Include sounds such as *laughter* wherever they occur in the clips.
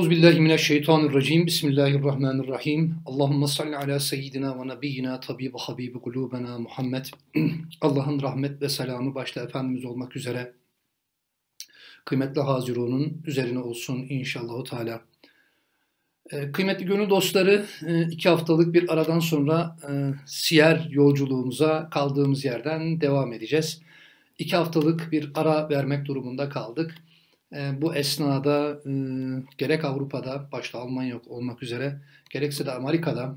Euzubillahimineşşeytanirracim. Bismillahirrahmanirrahim. Allahümme salli ala seyyidina ve nebiyyina tabibi habibi kulubena Muhammed. *clears throat* Allah'ın rahmet ve selamı başta Efendimiz olmak üzere kıymetli Hazirun'un üzerine olsun inşallah Teala. Ee, kıymetli gönül dostları, e, iki haftalık bir aradan sonra e, siyer yolculuğumuza kaldığımız yerden devam edeceğiz. İki haftalık bir ara vermek durumunda kaldık. E, bu esnada e, gerek Avrupa'da, başta Almanya olmak üzere, gerekse de Amerika'da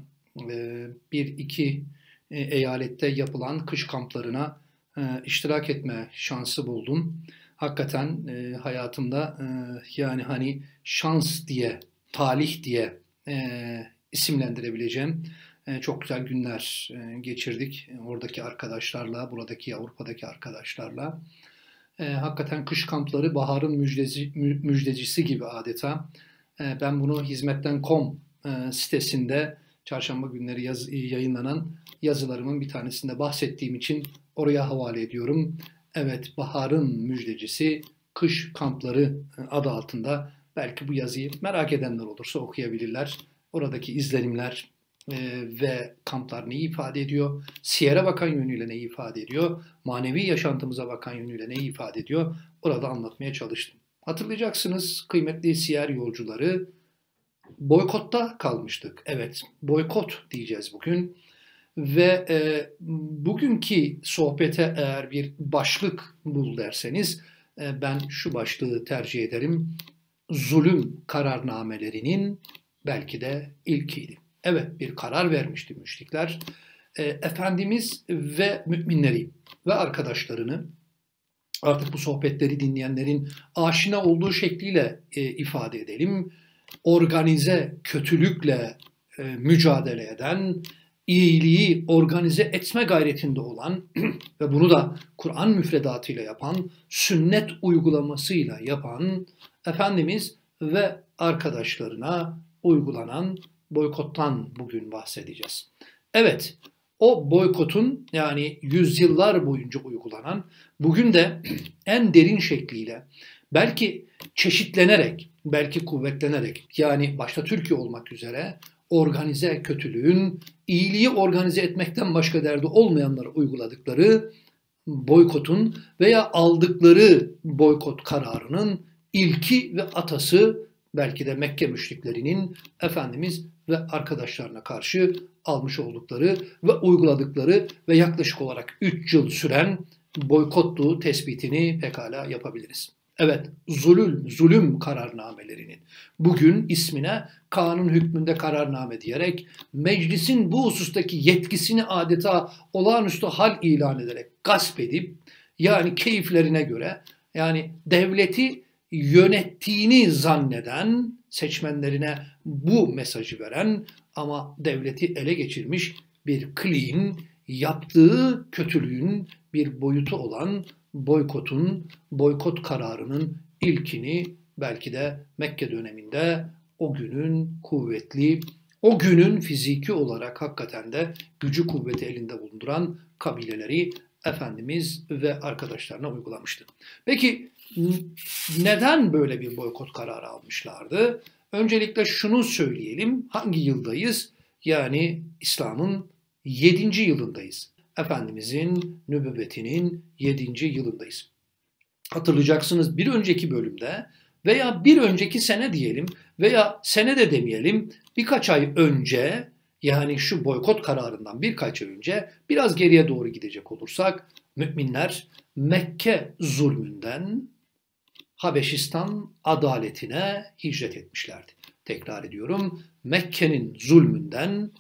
e, bir iki e, eyalette yapılan kış kamplarına e, iştirak etme şansı buldum. Hakikaten hayatımda yani hani şans diye, talih diye isimlendirebileceğim çok güzel günler geçirdik. Oradaki arkadaşlarla, buradaki Avrupa'daki arkadaşlarla. E, hakikaten kış kampları baharın müjdeci, müjdecisi gibi adeta. E, ben bunu hizmetten.com e, sitesinde çarşamba günleri yaz, yayınlanan yazılarımın bir tanesinde bahsettiğim için oraya havale ediyorum. Evet, baharın müjdecisi kış kampları adı altında belki bu yazıyı merak edenler olursa okuyabilirler. Oradaki izlenimler, e, ve kamplar neyi ifade ediyor? Siyere bakan yönüyle neyi ifade ediyor? Manevi yaşantımıza bakan yönüyle neyi ifade ediyor? Orada anlatmaya çalıştım. Hatırlayacaksınız kıymetli siyer yolcuları boykotta kalmıştık. Evet boykot diyeceğiz bugün. Ve e, bugünkü sohbete eğer bir başlık bul derseniz e, ben şu başlığı tercih ederim. Zulüm kararnamelerinin belki de ilkiydi. Evet bir karar vermişti müşrikler. E, Efendimiz ve müminleri ve arkadaşlarını artık bu sohbetleri dinleyenlerin aşina olduğu şekliyle e, ifade edelim. Organize kötülükle e, mücadele eden, iyiliği organize etme gayretinde olan *clears throat* ve bunu da Kur'an müfredatıyla yapan, sünnet uygulamasıyla yapan Efendimiz ve arkadaşlarına uygulanan boykottan bugün bahsedeceğiz. Evet, o boykotun yani yüzyıllar boyunca uygulanan, bugün de en derin şekliyle belki çeşitlenerek, belki kuvvetlenerek yani başta Türkiye olmak üzere organize kötülüğün iyiliği organize etmekten başka derdi olmayanlara uyguladıkları boykotun veya aldıkları boykot kararının ilki ve atası belki de Mekke müşriklerinin Efendimiz ve arkadaşlarına karşı almış oldukları ve uyguladıkları ve yaklaşık olarak 3 yıl süren boykotlu tespitini pekala yapabiliriz. Evet, zulüm, zulüm kararnamelerinin bugün ismine kanun hükmünde kararname diyerek meclisin bu husustaki yetkisini adeta olağanüstü hal ilan ederek gasp edip yani keyiflerine göre yani devleti yönettiğini zanneden seçmenlerine bu mesajı veren ama devleti ele geçirmiş bir kliğin yaptığı kötülüğün bir boyutu olan boykotun, boykot kararının ilkini belki de Mekke döneminde o günün kuvvetli, o günün fiziki olarak hakikaten de gücü kuvveti elinde bulunduran kabileleri Efendimiz ve arkadaşlarına uygulamıştı. Peki neden böyle bir boykot kararı almışlardı? Öncelikle şunu söyleyelim. Hangi yıldayız? Yani İslam'ın 7. yılındayız. Efendimizin nübüvvetinin 7. yılındayız. Hatırlayacaksınız bir önceki bölümde veya bir önceki sene diyelim veya sene de demeyelim birkaç ay önce yani şu boykot kararından birkaç ay önce biraz geriye doğru gidecek olursak müminler Mekke zulmünden Habeşistan adaletine hicret etmişlerdi. Tekrar ediyorum Mekke'nin zulmünden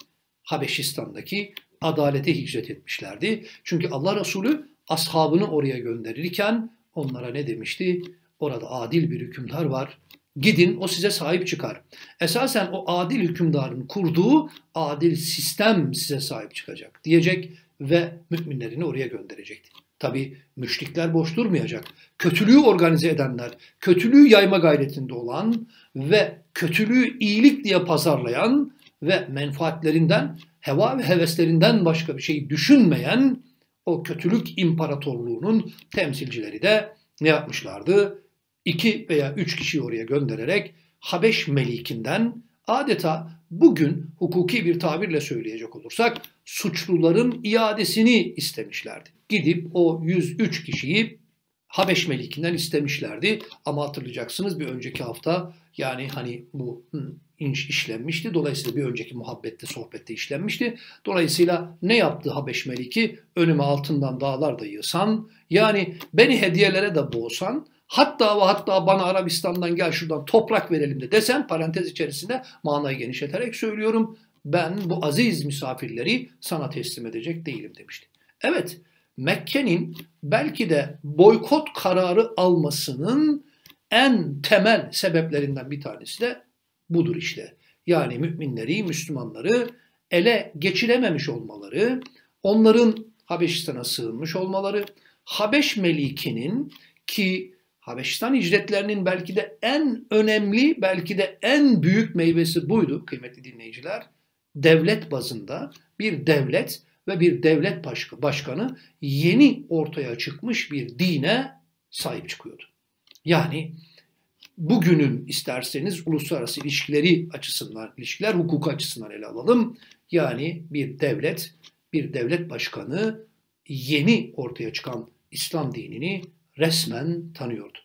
Habeşistan'daki adalete hicret etmişlerdi. Çünkü Allah Resulü ashabını oraya gönderirken onlara ne demişti? Orada adil bir hükümdar var. Gidin o size sahip çıkar. Esasen o adil hükümdarın kurduğu adil sistem size sahip çıkacak diyecek ve müminlerini oraya gönderecekti. Tabi müşrikler boş durmayacak. Kötülüğü organize edenler, kötülüğü yayma gayretinde olan ve kötülüğü iyilik diye pazarlayan ve menfaatlerinden, heva ve heveslerinden başka bir şey düşünmeyen o kötülük imparatorluğunun temsilcileri de ne yapmışlardı? İki veya üç kişiyi oraya göndererek Habeş Melikinden adeta bugün hukuki bir tabirle söyleyecek olursak suçluların iadesini istemişlerdi. Gidip o 103 kişiyi Habeş Melikinden istemişlerdi. Ama hatırlayacaksınız bir önceki hafta yani hani bu inş işlenmişti. Dolayısıyla bir önceki muhabbette, sohbette işlenmişti. Dolayısıyla ne yaptı Habeş Meliki? Önüme altından dağlar da yığsan, yani beni hediyelere de boğsan, hatta ve hatta bana Arabistan'dan gel şuradan toprak verelim de desem parantez içerisinde manayı genişleterek söylüyorum. Ben bu aziz misafirleri sana teslim edecek değilim demişti. Evet, Mekke'nin belki de boykot kararı almasının en temel sebeplerinden bir tanesi de budur işte. Yani müminleri, Müslümanları ele geçirememiş olmaları, onların Habeşistan'a sığınmış olmaları, Habeş Meliki'nin ki Habeşistan hicretlerinin belki de en önemli, belki de en büyük meyvesi buydu kıymetli dinleyiciler. Devlet bazında bir devlet ve bir devlet başkanı yeni ortaya çıkmış bir dine sahip çıkıyordu. Yani bugünün isterseniz uluslararası ilişkileri açısından, ilişkiler hukuku açısından ele alalım. Yani bir devlet, bir devlet başkanı yeni ortaya çıkan İslam dinini resmen tanıyordu.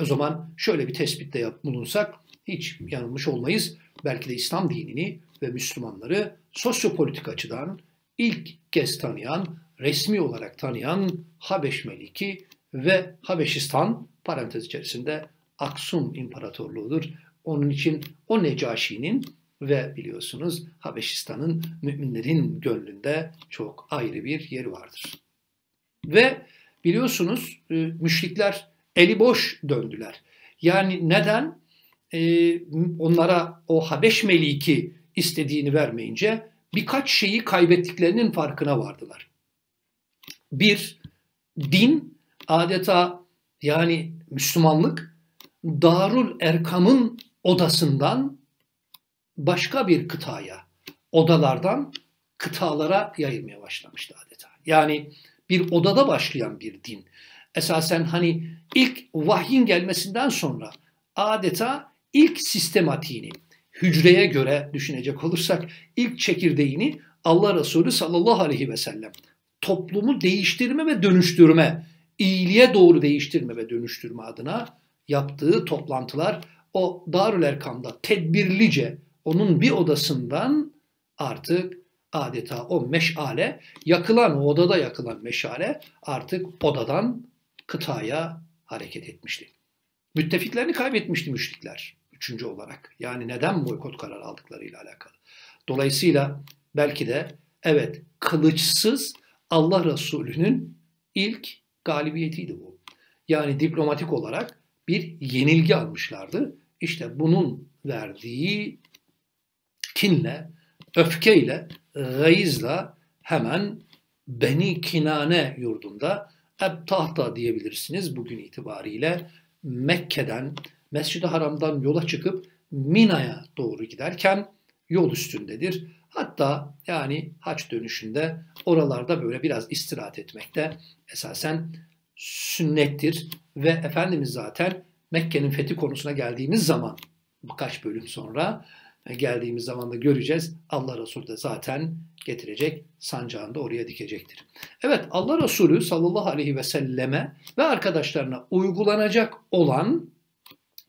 O zaman şöyle bir tespitte bulunsak hiç yanılmış olmayız. Belki de İslam dinini ve Müslümanları sosyopolitik açıdan ilk kez tanıyan, resmi olarak tanıyan Habeş Meliki ve Habeşistan parantez içerisinde Aksum İmparatorluğu'dur. Onun için o Necaşi'nin ve biliyorsunuz Habeşistan'ın müminlerin gönlünde çok ayrı bir yeri vardır. Ve biliyorsunuz e, müşrikler eli boş döndüler. Yani neden? Ee, onlara o Habeş Meliki istediğini vermeyince birkaç şeyi kaybettiklerinin farkına vardılar. Bir, din adeta yani Müslümanlık Darul Erkam'ın odasından başka bir kıtaya, odalardan kıtalara yayılmaya başlamıştı adeta. Yani bir odada başlayan bir din. Esasen hani ilk vahyin gelmesinden sonra adeta ilk sistematiğini, hücreye göre düşünecek olursak ilk çekirdeğini Allah Resulü sallallahu aleyhi ve sellem toplumu değiştirme ve dönüştürme, iyiliğe doğru değiştirme ve dönüştürme adına yaptığı toplantılar o Darül Erkam'da tedbirlice onun bir odasından artık adeta o meşale yakılan o odada yakılan meşale artık odadan kıtaya hareket etmişti. Müttefiklerini kaybetmişti müşrikler üçüncü olarak. Yani neden boykot kararı aldıklarıyla alakalı. Dolayısıyla belki de evet kılıçsız Allah Resulü'nün ilk galibiyetiydi bu. Yani diplomatik olarak bir yenilgi almışlardı. İşte bunun verdiği kinle, öfkeyle, gayızla hemen Beni Kinane yurdunda Eb Tahta diyebilirsiniz bugün itibariyle Mekke'den, Mescid-i Haram'dan yola çıkıp Mina'ya doğru giderken yol üstündedir. Hatta yani haç dönüşünde oralarda böyle biraz istirahat etmekte esasen sünnettir ve Efendimiz zaten Mekke'nin fethi konusuna geldiğimiz zaman birkaç bölüm sonra geldiğimiz zaman da göreceğiz. Allah Resulü de zaten getirecek sancağını da oraya dikecektir. Evet Allah Resulü sallallahu aleyhi ve selleme ve arkadaşlarına uygulanacak olan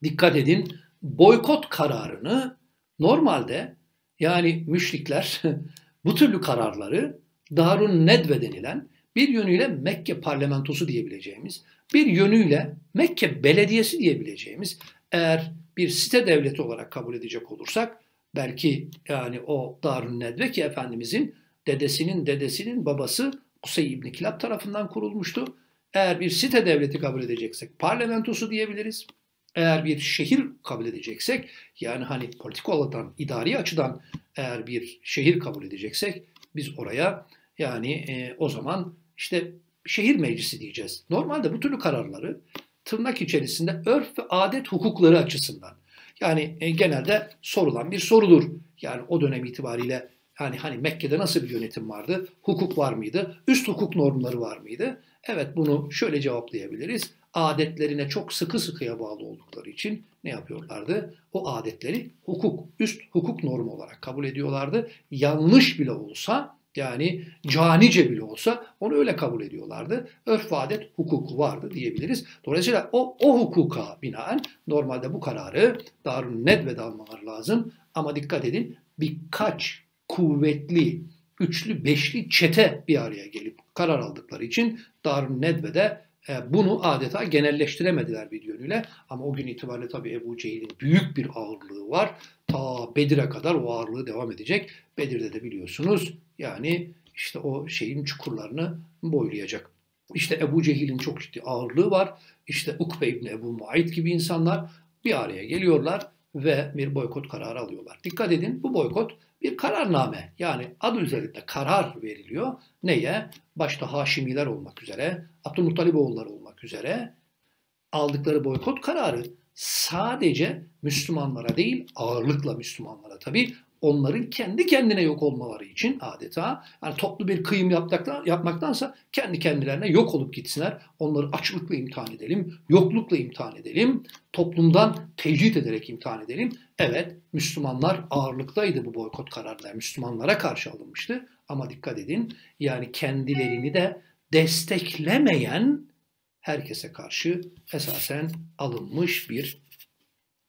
dikkat edin boykot kararını normalde yani müşrikler *laughs* bu türlü kararları Darun Nedve denilen bir yönüyle Mekke parlamentosu diyebileceğimiz, bir yönüyle Mekke belediyesi diyebileceğimiz eğer bir site devleti olarak kabul edecek olursak belki yani o Darun Nedve ki Efendimizin dedesinin dedesinin babası Kusey İbni Kilab tarafından kurulmuştu. Eğer bir site devleti kabul edeceksek parlamentosu diyebiliriz. Eğer bir şehir kabul edeceksek yani hani politik olarak idari açıdan eğer bir şehir kabul edeceksek biz oraya yani e, o zaman işte şehir meclisi diyeceğiz. Normalde bu türlü kararları tırnak içerisinde örf ve adet hukukları açısından yani e, genelde sorulan bir sorudur. Yani o dönem itibariyle yani hani Mekke'de nasıl bir yönetim vardı? Hukuk var mıydı? Üst hukuk normları var mıydı? Evet bunu şöyle cevaplayabiliriz. adetlerine çok sıkı sıkıya bağlı oldukları için ne yapıyorlardı? O adetleri hukuk, üst hukuk normu olarak kabul ediyorlardı. Yanlış bile olsa yani canice bile olsa onu öyle kabul ediyorlardı. Örf adet hukuku vardı diyebiliriz. Dolayısıyla o, o hukuka binaen normalde bu kararı Darun Nedve'de almaları lazım. Ama dikkat edin birkaç kuvvetli, üçlü, beşli çete bir araya gelip karar aldıkları için Darun Nedve'de bunu adeta genelleştiremediler bir yönüyle. Ama o gün itibariyle tabii Ebu Cehil'in büyük bir ağırlığı var. Ta Bedir'e kadar o ağırlığı devam edecek. Bedir'de de biliyorsunuz yani işte o şeyin çukurlarını boylayacak. İşte Ebu Cehil'in çok ciddi ağırlığı var. İşte Ukbe İbni Ebu Muayit gibi insanlar bir araya geliyorlar ve bir boykot kararı alıyorlar. Dikkat edin bu boykot bir kararname yani adı üzerinde karar veriliyor. Neye? Başta Haşimiler olmak üzere, Abdülmuttaliboğulları olmak üzere aldıkları boykot kararı sadece Müslümanlara değil ağırlıkla Müslümanlara tabii onların kendi kendine yok olmaları için adeta yani toplu bir kıyım yapmaktan, yapmaktansa kendi kendilerine yok olup gitsinler. Onları açlıkla imtihan edelim, yoklukla imtihan edelim, toplumdan tecrit ederek imtihan edelim. Evet Müslümanlar ağırlıktaydı bu boykot kararları. Müslümanlara karşı alınmıştı ama dikkat edin yani kendilerini de desteklemeyen herkese karşı esasen alınmış bir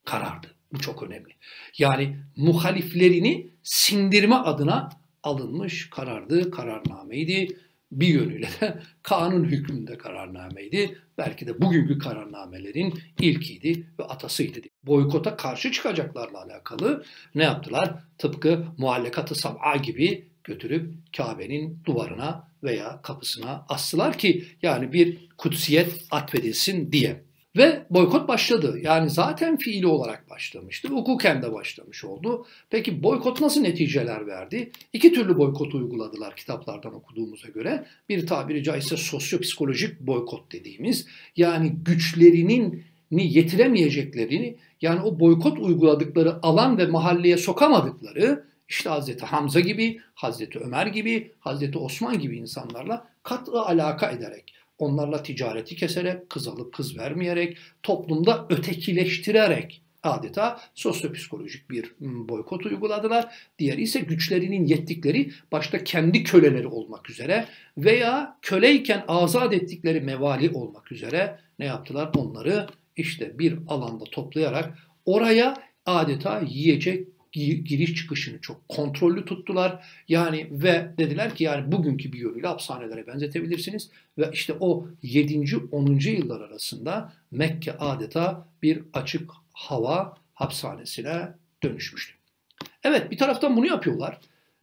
karardı. Bu çok önemli. Yani muhaliflerini sindirme adına alınmış karardı, kararnameydi. Bir yönüyle de *laughs* kanun hükmünde kararnameydi. Belki de bugünkü kararnamelerin ilkiydi ve atasıydı. Boykota karşı çıkacaklarla alakalı ne yaptılar? Tıpkı muallekatı sab'a gibi götürüp Kabe'nin duvarına veya kapısına astılar ki yani bir kutsiyet atfedilsin diye. Ve boykot başladı. Yani zaten fiili olarak başlamıştı. Hukuken de başlamış oldu. Peki boykot nasıl neticeler verdi? İki türlü boykot uyguladılar kitaplardan okuduğumuza göre. Bir tabiri caizse sosyopsikolojik boykot dediğimiz yani güçlerinin yetiremeyeceklerini yani o boykot uyguladıkları alan ve mahalleye sokamadıkları işte Hazreti Hamza gibi, Hazreti Ömer gibi, Hazreti Osman gibi insanlarla katı alaka ederek onlarla ticareti keserek, kız alıp kız vermeyerek, toplumda ötekileştirerek adeta sosyopsikolojik bir boykot uyguladılar. Diğeri ise güçlerinin yettikleri başta kendi köleleri olmak üzere veya köleyken azat ettikleri mevali olmak üzere ne yaptılar? Onları işte bir alanda toplayarak oraya adeta yiyecek giriş çıkışını çok kontrollü tuttular. Yani ve dediler ki yani bugünkü bir yönüyle hapishanelere benzetebilirsiniz. Ve işte o 7. 10. yıllar arasında Mekke adeta bir açık hava hapishanesine dönüşmüştü. Evet bir taraftan bunu yapıyorlar.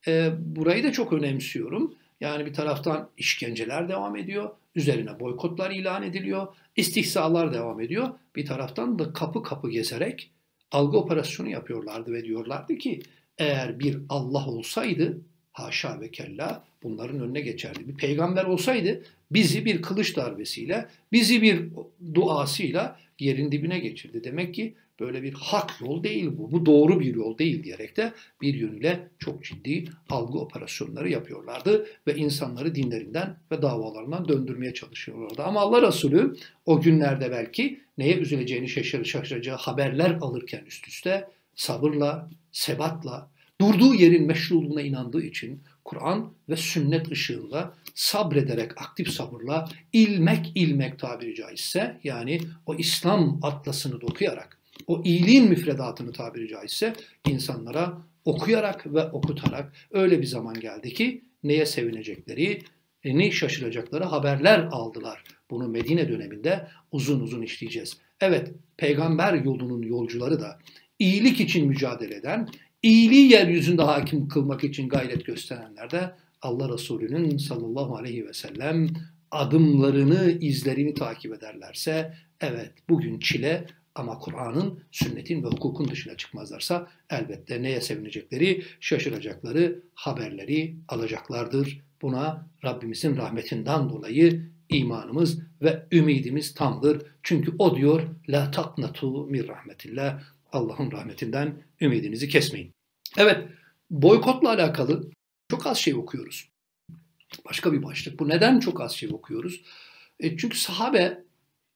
E, burayı da çok önemsiyorum. Yani bir taraftan işkenceler devam ediyor. Üzerine boykotlar ilan ediliyor. istihsalar devam ediyor. Bir taraftan da kapı kapı gezerek algı operasyonu yapıyorlardı ve diyorlardı ki eğer bir Allah olsaydı haşa ve kella bunların önüne geçerdi. Bir peygamber olsaydı bizi bir kılıç darbesiyle, bizi bir duasıyla yerin dibine geçirdi. Demek ki böyle bir hak yol değil bu. Bu doğru bir yol değil diyerek de bir yönüyle çok ciddi algı operasyonları yapıyorlardı ve insanları dinlerinden ve davalarından döndürmeye çalışıyorlardı. Ama Allah Resulü o günlerde belki neye üzüleceğini şaşır, şaşıracağı haberler alırken üst üste sabırla, sebatla, durduğu yerin meşruluğuna inandığı için Kur'an ve sünnet ışığında sabrederek, aktif sabırla, ilmek ilmek tabiri caizse yani o İslam atlasını dokuyarak o iyiliğin müfredatını tabiri caizse insanlara okuyarak ve okutarak öyle bir zaman geldi ki neye sevinecekleri, ne şaşıracakları haberler aldılar. Bunu Medine döneminde uzun uzun işleyeceğiz. Evet, peygamber yolunun yolcuları da iyilik için mücadele eden, iyiliği yeryüzünde hakim kılmak için gayret gösterenler de Allah Resulü'nün sallallahu aleyhi ve sellem adımlarını, izlerini takip ederlerse evet bugün çile ama Kur'an'ın, sünnetin ve hukukun dışına çıkmazlarsa elbette neye sevinecekleri, şaşıracakları haberleri alacaklardır. Buna Rabbimizin rahmetinden dolayı imanımız ve ümidimiz tamdır. Çünkü o diyor la taknatu min rahmetillah. Allah'ın rahmetinden ümidinizi kesmeyin. Evet, boykotla alakalı çok az şey okuyoruz. Başka bir başlık. Bu neden çok az şey okuyoruz? E çünkü sahabe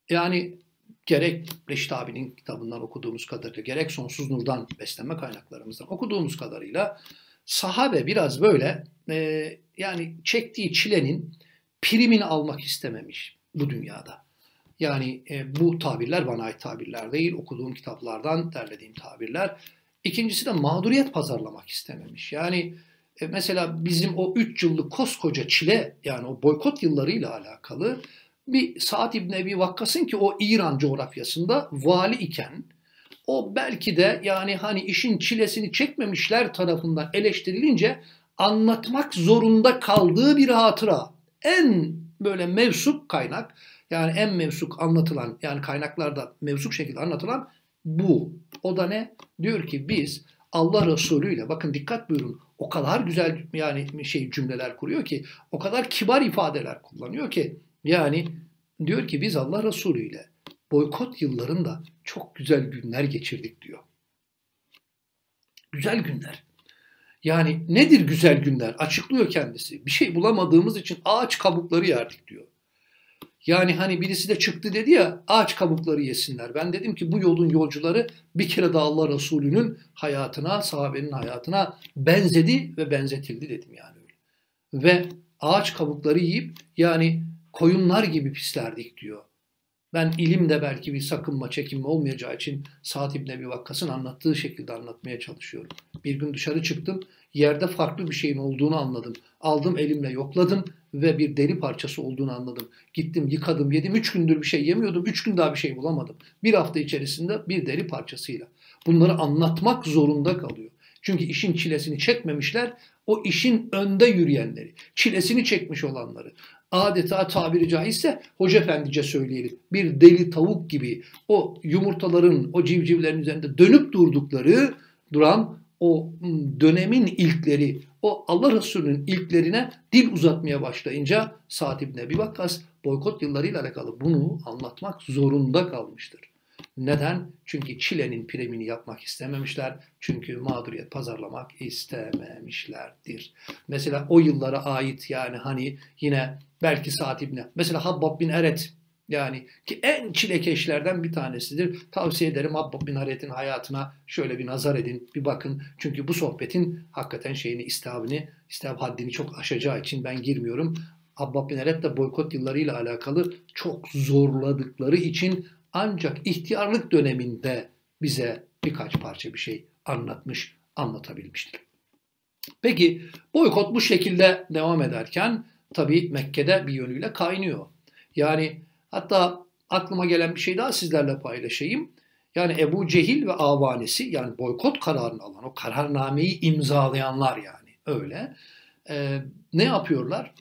Yani gerek Reşit abinin kitabından okuduğumuz kadarıyla, gerek Sonsuz Nur'dan beslenme kaynaklarımızdan okuduğumuz kadarıyla sahabe biraz böyle e, yani çektiği çilenin primini almak istememiş bu dünyada. Yani e, bu tabirler bana ait tabirler değil, okuduğum kitaplardan derlediğim tabirler. İkincisi de mağduriyet pazarlamak istememiş. Yani e, mesela bizim o 3 yıllık koskoca çile yani o boykot yıllarıyla alakalı bir Sa'd İbni Ebi Vakkas'ın ki o İran coğrafyasında vali iken o belki de yani hani işin çilesini çekmemişler tarafından eleştirilince anlatmak zorunda kaldığı bir hatıra. En böyle mevsuk kaynak yani en mevsuk anlatılan yani kaynaklarda mevsuk şekilde anlatılan bu. O da ne? Diyor ki biz Allah Resulü ile bakın dikkat buyurun o kadar güzel yani şey cümleler kuruyor ki o kadar kibar ifadeler kullanıyor ki yani diyor ki biz Allah Resulü ile boykot yıllarında çok güzel günler geçirdik diyor. Güzel günler. Yani nedir güzel günler? Açıklıyor kendisi. Bir şey bulamadığımız için ağaç kabukları yerdik diyor. Yani hani birisi de çıktı dedi ya ağaç kabukları yesinler. Ben dedim ki bu yolun yolcuları bir kere de Allah Resulü'nün hayatına, sahabenin hayatına benzedi ve benzetildi dedim yani. Ve ağaç kabukları yiyip yani koyunlar gibi pislerdik diyor. Ben ilimde belki bir sakınma, çekinme olmayacağı için Sa'd İbn Ebi Vakkas'ın anlattığı şekilde anlatmaya çalışıyorum. Bir gün dışarı çıktım, yerde farklı bir şeyin olduğunu anladım. Aldım elimle yokladım ve bir deri parçası olduğunu anladım. Gittim yıkadım yedim. Üç gündür bir şey yemiyordum. Üç gün daha bir şey bulamadım. Bir hafta içerisinde bir deri parçasıyla. Bunları anlatmak zorunda kalıyor. Çünkü işin çilesini çekmemişler. O işin önde yürüyenleri, çilesini çekmiş olanları, adeta tabiri caizse hoca efendice söyleyelim bir deli tavuk gibi o yumurtaların o civcivlerin üzerinde dönüp durdukları duran o dönemin ilkleri o Allah Resulü'nün ilklerine dil uzatmaya başlayınca Sa'd İbni Ebi Vakkas boykot yıllarıyla alakalı bunu anlatmak zorunda kalmıştır. Neden? Çünkü çilenin primini yapmak istememişler. Çünkü mağduriyet pazarlamak istememişlerdir. Mesela o yıllara ait yani hani yine belki Sa'd İbni, mesela Habbab bin Eret yani ki en çilekeşlerden bir tanesidir. Tavsiye ederim Habbab bin Eret'in hayatına şöyle bir nazar edin, bir bakın. Çünkü bu sohbetin hakikaten şeyini, istavini, istav haddini çok aşacağı için ben girmiyorum. Habbab bin Eret de boykot yıllarıyla alakalı çok zorladıkları için ancak ihtiyarlık döneminde bize birkaç parça bir şey anlatmış, anlatabilmiştir. Peki boykot bu şekilde devam ederken tabii Mekke'de bir yönüyle kaynıyor. Yani hatta aklıma gelen bir şey daha sizlerle paylaşayım. Yani Ebu Cehil ve avanesi yani boykot kararını alan o kararnameyi imzalayanlar yani öyle. Ee, ne yapıyorlar?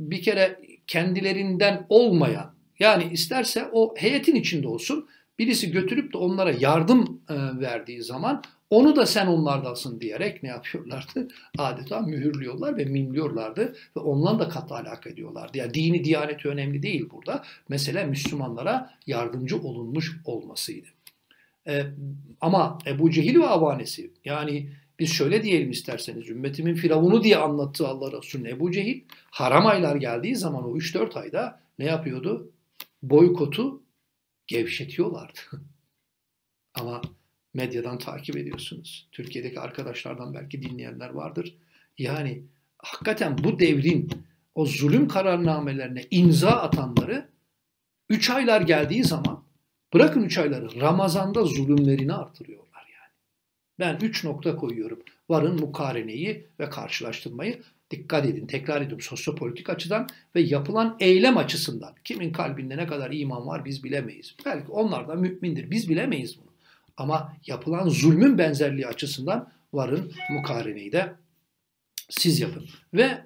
Bir kere kendilerinden olmayan yani isterse o heyetin içinde olsun birisi götürüp de onlara yardım e, verdiği zaman onu da sen onlardasın diyerek ne yapıyorlardı? *laughs* Adeta mühürlüyorlar ve mimliyorlardı ve ondan da kat alaka ediyorlardı. Yani dini diyaneti önemli değil burada. Mesele Müslümanlara yardımcı olunmuş olmasıydı. Ee, ama Ebu Cehil ve avanesi yani biz şöyle diyelim isterseniz ümmetimin firavunu diye anlattığı Allah Resulü'nün Ebu Cehil haram aylar geldiği zaman o 3-4 ayda ne yapıyordu? Boykotu gevşetiyorlardı. *laughs* ama medyadan takip ediyorsunuz. Türkiye'deki arkadaşlardan belki dinleyenler vardır. Yani hakikaten bu devrin o zulüm kararnamelerine imza atanları 3 aylar geldiği zaman bırakın 3 ayları Ramazan'da zulümlerini artırıyorlar yani. Ben 3 nokta koyuyorum. Varın mukareneyi ve karşılaştırmayı dikkat edin. Tekrar ediyorum sosyopolitik açıdan ve yapılan eylem açısından. Kimin kalbinde ne kadar iman var biz bilemeyiz. Belki onlar da mümindir. Biz bilemeyiz bunu. Ama yapılan zulmün benzerliği açısından varın mukareneyi de siz yapın. Ve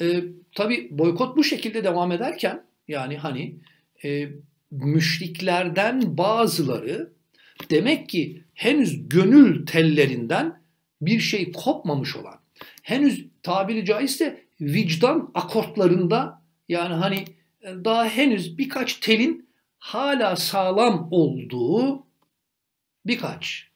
e, tabi boykot bu şekilde devam ederken yani hani e, müşriklerden bazıları demek ki henüz gönül tellerinden bir şey kopmamış olan, henüz tabiri caizse vicdan akortlarında yani hani e, daha henüz birkaç telin hala sağlam olduğu birkaç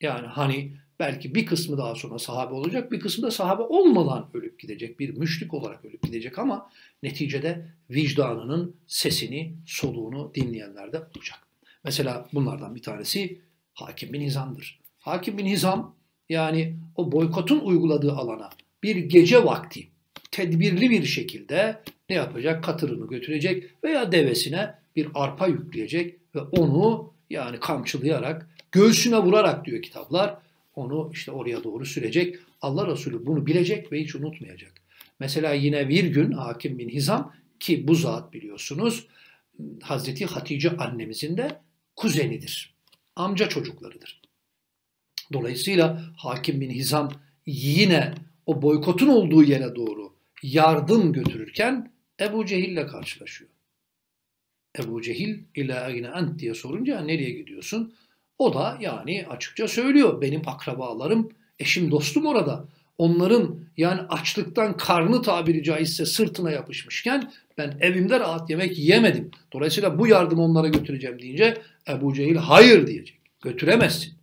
yani hani Belki bir kısmı daha sonra sahabe olacak, bir kısmı da sahabe olmadan ölüp gidecek. Bir müşrik olarak ölüp gidecek ama neticede vicdanının sesini, soluğunu dinleyenler de olacak. Mesela bunlardan bir tanesi Hakim bin Hizam'dır. Hakim bin Hizam yani o boykotun uyguladığı alana bir gece vakti tedbirli bir şekilde ne yapacak? Katırını götürecek veya devesine bir arpa yükleyecek ve onu yani kamçılayarak, göğsüne vurarak diyor kitaplar, onu işte oraya doğru sürecek. Allah Resulü bunu bilecek ve hiç unutmayacak. Mesela yine bir gün Hakim bin Hizam ki bu zat biliyorsunuz Hazreti Hatice annemizin de kuzenidir. Amca çocuklarıdır. Dolayısıyla Hakim bin Hizam yine o boykotun olduğu yere doğru yardım götürürken Ebu Cehil ile karşılaşıyor. Ebu Cehil ile ayne ent diye sorunca nereye gidiyorsun? O da yani açıkça söylüyor. Benim akrabalarım, eşim, dostum orada. Onların yani açlıktan karnı tabiri caizse sırtına yapışmışken ben evimde rahat yemek yemedim. Dolayısıyla bu yardım onlara götüreceğim deyince Ebu Cehil hayır diyecek. Götüremezsin.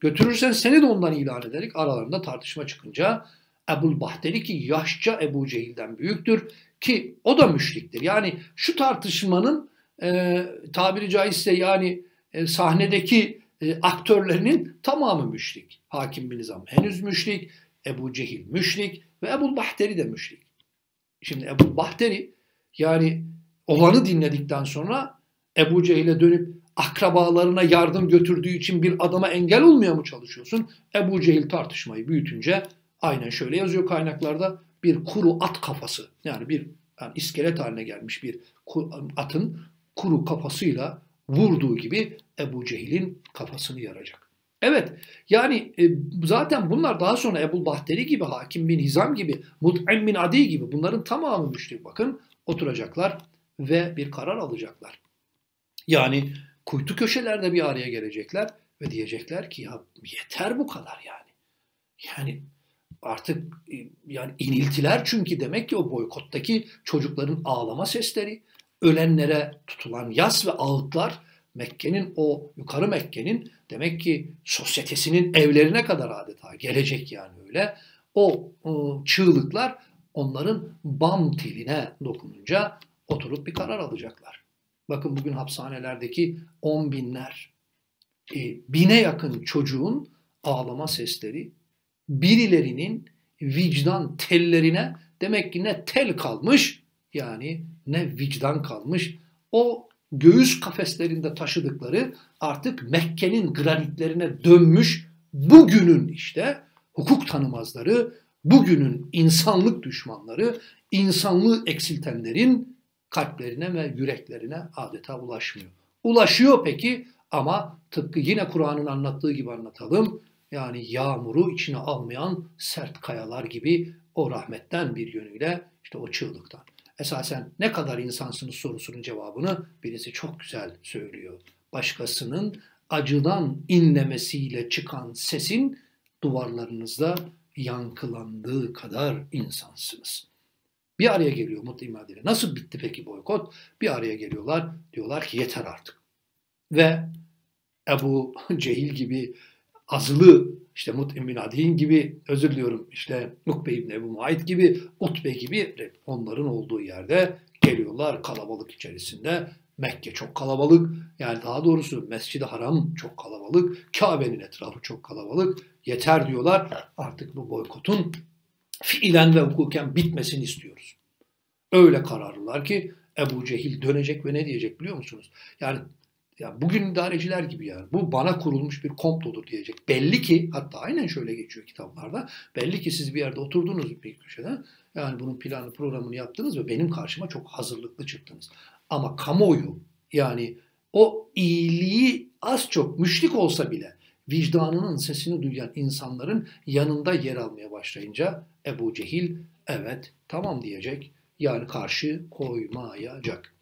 Götürürsen seni de ondan ilan ederek aralarında tartışma çıkınca Ebul Bahteri ki yaşça Ebu Cehil'den büyüktür ki o da müşriktir. Yani şu tartışmanın e, tabiri caizse yani e, sahnedeki e, aktörlerinin tamamı müşrik. Hakim bin Nizam henüz müşrik, Ebu Cehil müşrik ve Ebul Bahteri de müşrik. Şimdi Ebul Bahteri yani olanı dinledikten sonra Ebu Cehil'e dönüp akrabalarına yardım götürdüğü için bir adama engel olmaya mı çalışıyorsun? Ebu Cehil tartışmayı büyütünce aynen şöyle yazıyor kaynaklarda bir kuru at kafası yani bir yani iskelet haline gelmiş bir atın kuru kafasıyla vurduğu gibi Ebu Cehil'in kafasını yaracak. Evet yani e, zaten bunlar daha sonra Ebu Bahteri gibi, Hakim bin Hizam gibi, Mut'im bin Adi gibi bunların tamamı müşrik. Bakın oturacaklar ve bir karar alacaklar. Yani kuytu köşelerde bir araya gelecekler ve diyecekler ki ya yeter bu kadar yani. Yani artık e, yani iniltiler çünkü demek ki o boykottaki çocukların ağlama sesleri, ölenlere tutulan yas ve ağıtlar Mekke'nin o yukarı Mekke'nin demek ki sosyetesinin evlerine kadar adeta gelecek yani öyle. O, o çığlıklar onların bam teline dokununca oturup bir karar alacaklar. Bakın bugün hapishanelerdeki on binler, e, bine yakın çocuğun ağlama sesleri birilerinin vicdan tellerine demek ki ne tel kalmış yani ne vicdan kalmış. O göğüs kafeslerinde taşıdıkları artık Mekke'nin granitlerine dönmüş bugünün işte hukuk tanımazları, bugünün insanlık düşmanları, insanlığı eksiltenlerin kalplerine ve yüreklerine adeta ulaşmıyor. Ulaşıyor peki ama tıpkı yine Kur'an'ın anlattığı gibi anlatalım. Yani yağmuru içine almayan sert kayalar gibi o rahmetten bir yönüyle işte o çığlıktan. Esasen ne kadar insansınız sorusunun cevabını birisi çok güzel söylüyor. Başkasının acıdan inlemesiyle çıkan sesin duvarlarınızda yankılandığı kadar insansınız. Bir araya geliyor Mutlu İmadi'yle. Nasıl bitti peki boykot? Bir araya geliyorlar. Diyorlar ki yeter artık. Ve Ebu *laughs* Cehil gibi azılı işte Mut'im bin Adi'in gibi özür diliyorum işte Ukbe İbni Ebu Muayit gibi Utbe gibi onların olduğu yerde geliyorlar kalabalık içerisinde. Mekke çok kalabalık yani daha doğrusu Mescid-i Haram çok kalabalık. Kabe'nin etrafı çok kalabalık. Yeter diyorlar artık bu boykotun fiilen ve hukuken bitmesini istiyoruz. Öyle kararlılar ki Ebu Cehil dönecek ve ne diyecek biliyor musunuz? Yani ya bugün idareciler gibi yani bu bana kurulmuş bir komplodur diyecek. Belli ki hatta aynen şöyle geçiyor kitaplarda. Belli ki siz bir yerde oturdunuz bir köşede. Yani bunun planı programını yaptınız ve benim karşıma çok hazırlıklı çıktınız. Ama kamuoyu yani o iyiliği az çok müşrik olsa bile vicdanının sesini duyan insanların yanında yer almaya başlayınca Ebu Cehil evet tamam diyecek. Yani karşı koymayacak.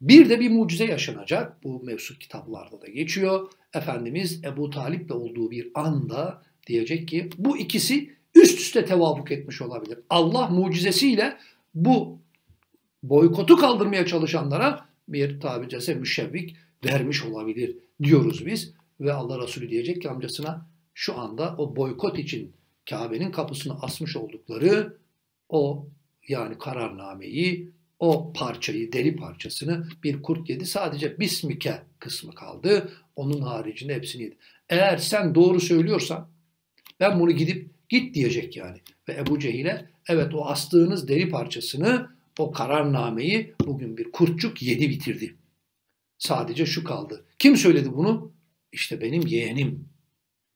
Bir de bir mucize yaşanacak. Bu mevcut kitaplarda da geçiyor. Efendimiz Ebu Talip'le olduğu bir anda diyecek ki bu ikisi üst üste tevafuk etmiş olabilir. Allah mucizesiyle bu boykotu kaldırmaya çalışanlara bir tabi caizse müşevvik vermiş olabilir diyoruz biz. Ve Allah Resulü diyecek ki amcasına şu anda o boykot için Kabe'nin kapısına asmış oldukları o yani kararnameyi, o parçayı, deri parçasını bir kurt yedi. Sadece Bismike kısmı kaldı. Onun haricinde hepsini yedi. Eğer sen doğru söylüyorsan ben bunu gidip git diyecek yani. Ve Ebu Cehil'e evet o astığınız deri parçasını, o kararnameyi bugün bir kurtçuk yedi bitirdi. Sadece şu kaldı. Kim söyledi bunu? İşte benim yeğenim.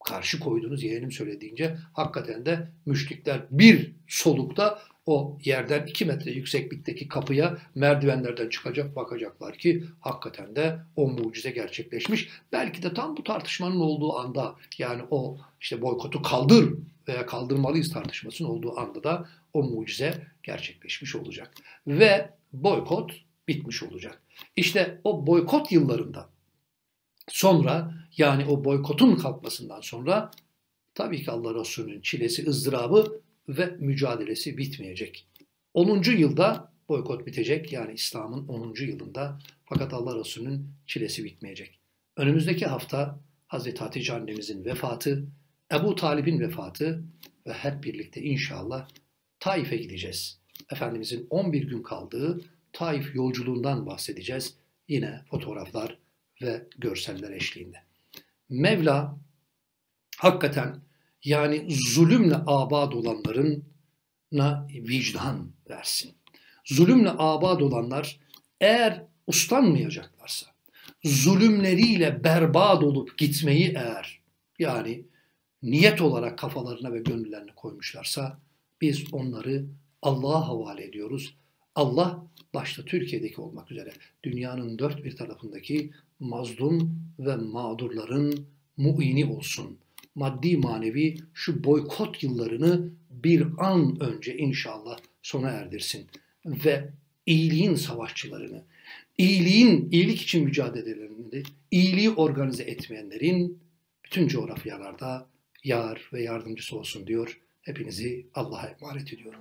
Karşı koyduğunuz yeğenim söylediğince hakikaten de müşrikler bir solukta o yerden iki metre yükseklikteki kapıya merdivenlerden çıkacak bakacaklar ki hakikaten de o mucize gerçekleşmiş. Belki de tam bu tartışmanın olduğu anda yani o işte boykotu kaldır veya kaldırmalıyız tartışmasının olduğu anda da o mucize gerçekleşmiş olacak. Ve boykot bitmiş olacak. İşte o boykot yıllarında sonra yani o boykotun kalkmasından sonra tabii ki Allah Resulü'nün çilesi, ızdırabı ve mücadelesi bitmeyecek. 10. yılda boykot bitecek. Yani İslam'ın 10. yılında fakat Allah Resulü'nün çilesi bitmeyecek. Önümüzdeki hafta Hazreti Hatice annemizin vefatı, Ebu Talib'in vefatı ve hep birlikte inşallah Taif'e gideceğiz. Efendimizin 11 gün kaldığı Taif yolculuğundan bahsedeceğiz. Yine fotoğraflar ve görseller eşliğinde. Mevla hakikaten yani zulümle abad olanlarına vicdan versin. Zulümle abad olanlar eğer uslanmayacaklarsa, zulümleriyle berbat olup gitmeyi eğer yani niyet olarak kafalarına ve gönüllerine koymuşlarsa biz onları Allah'a havale ediyoruz. Allah başta Türkiye'deki olmak üzere dünyanın dört bir tarafındaki mazlum ve mağdurların muini olsun. Maddi manevi şu boykot yıllarını bir an önce inşallah sona erdirsin. Ve iyiliğin savaşçılarını, iyiliğin, iyilik için mücadelelerini, iyiliği organize etmeyenlerin bütün coğrafyalarda yar ve yardımcısı olsun diyor. Hepinizi Allah'a emanet ediyorum.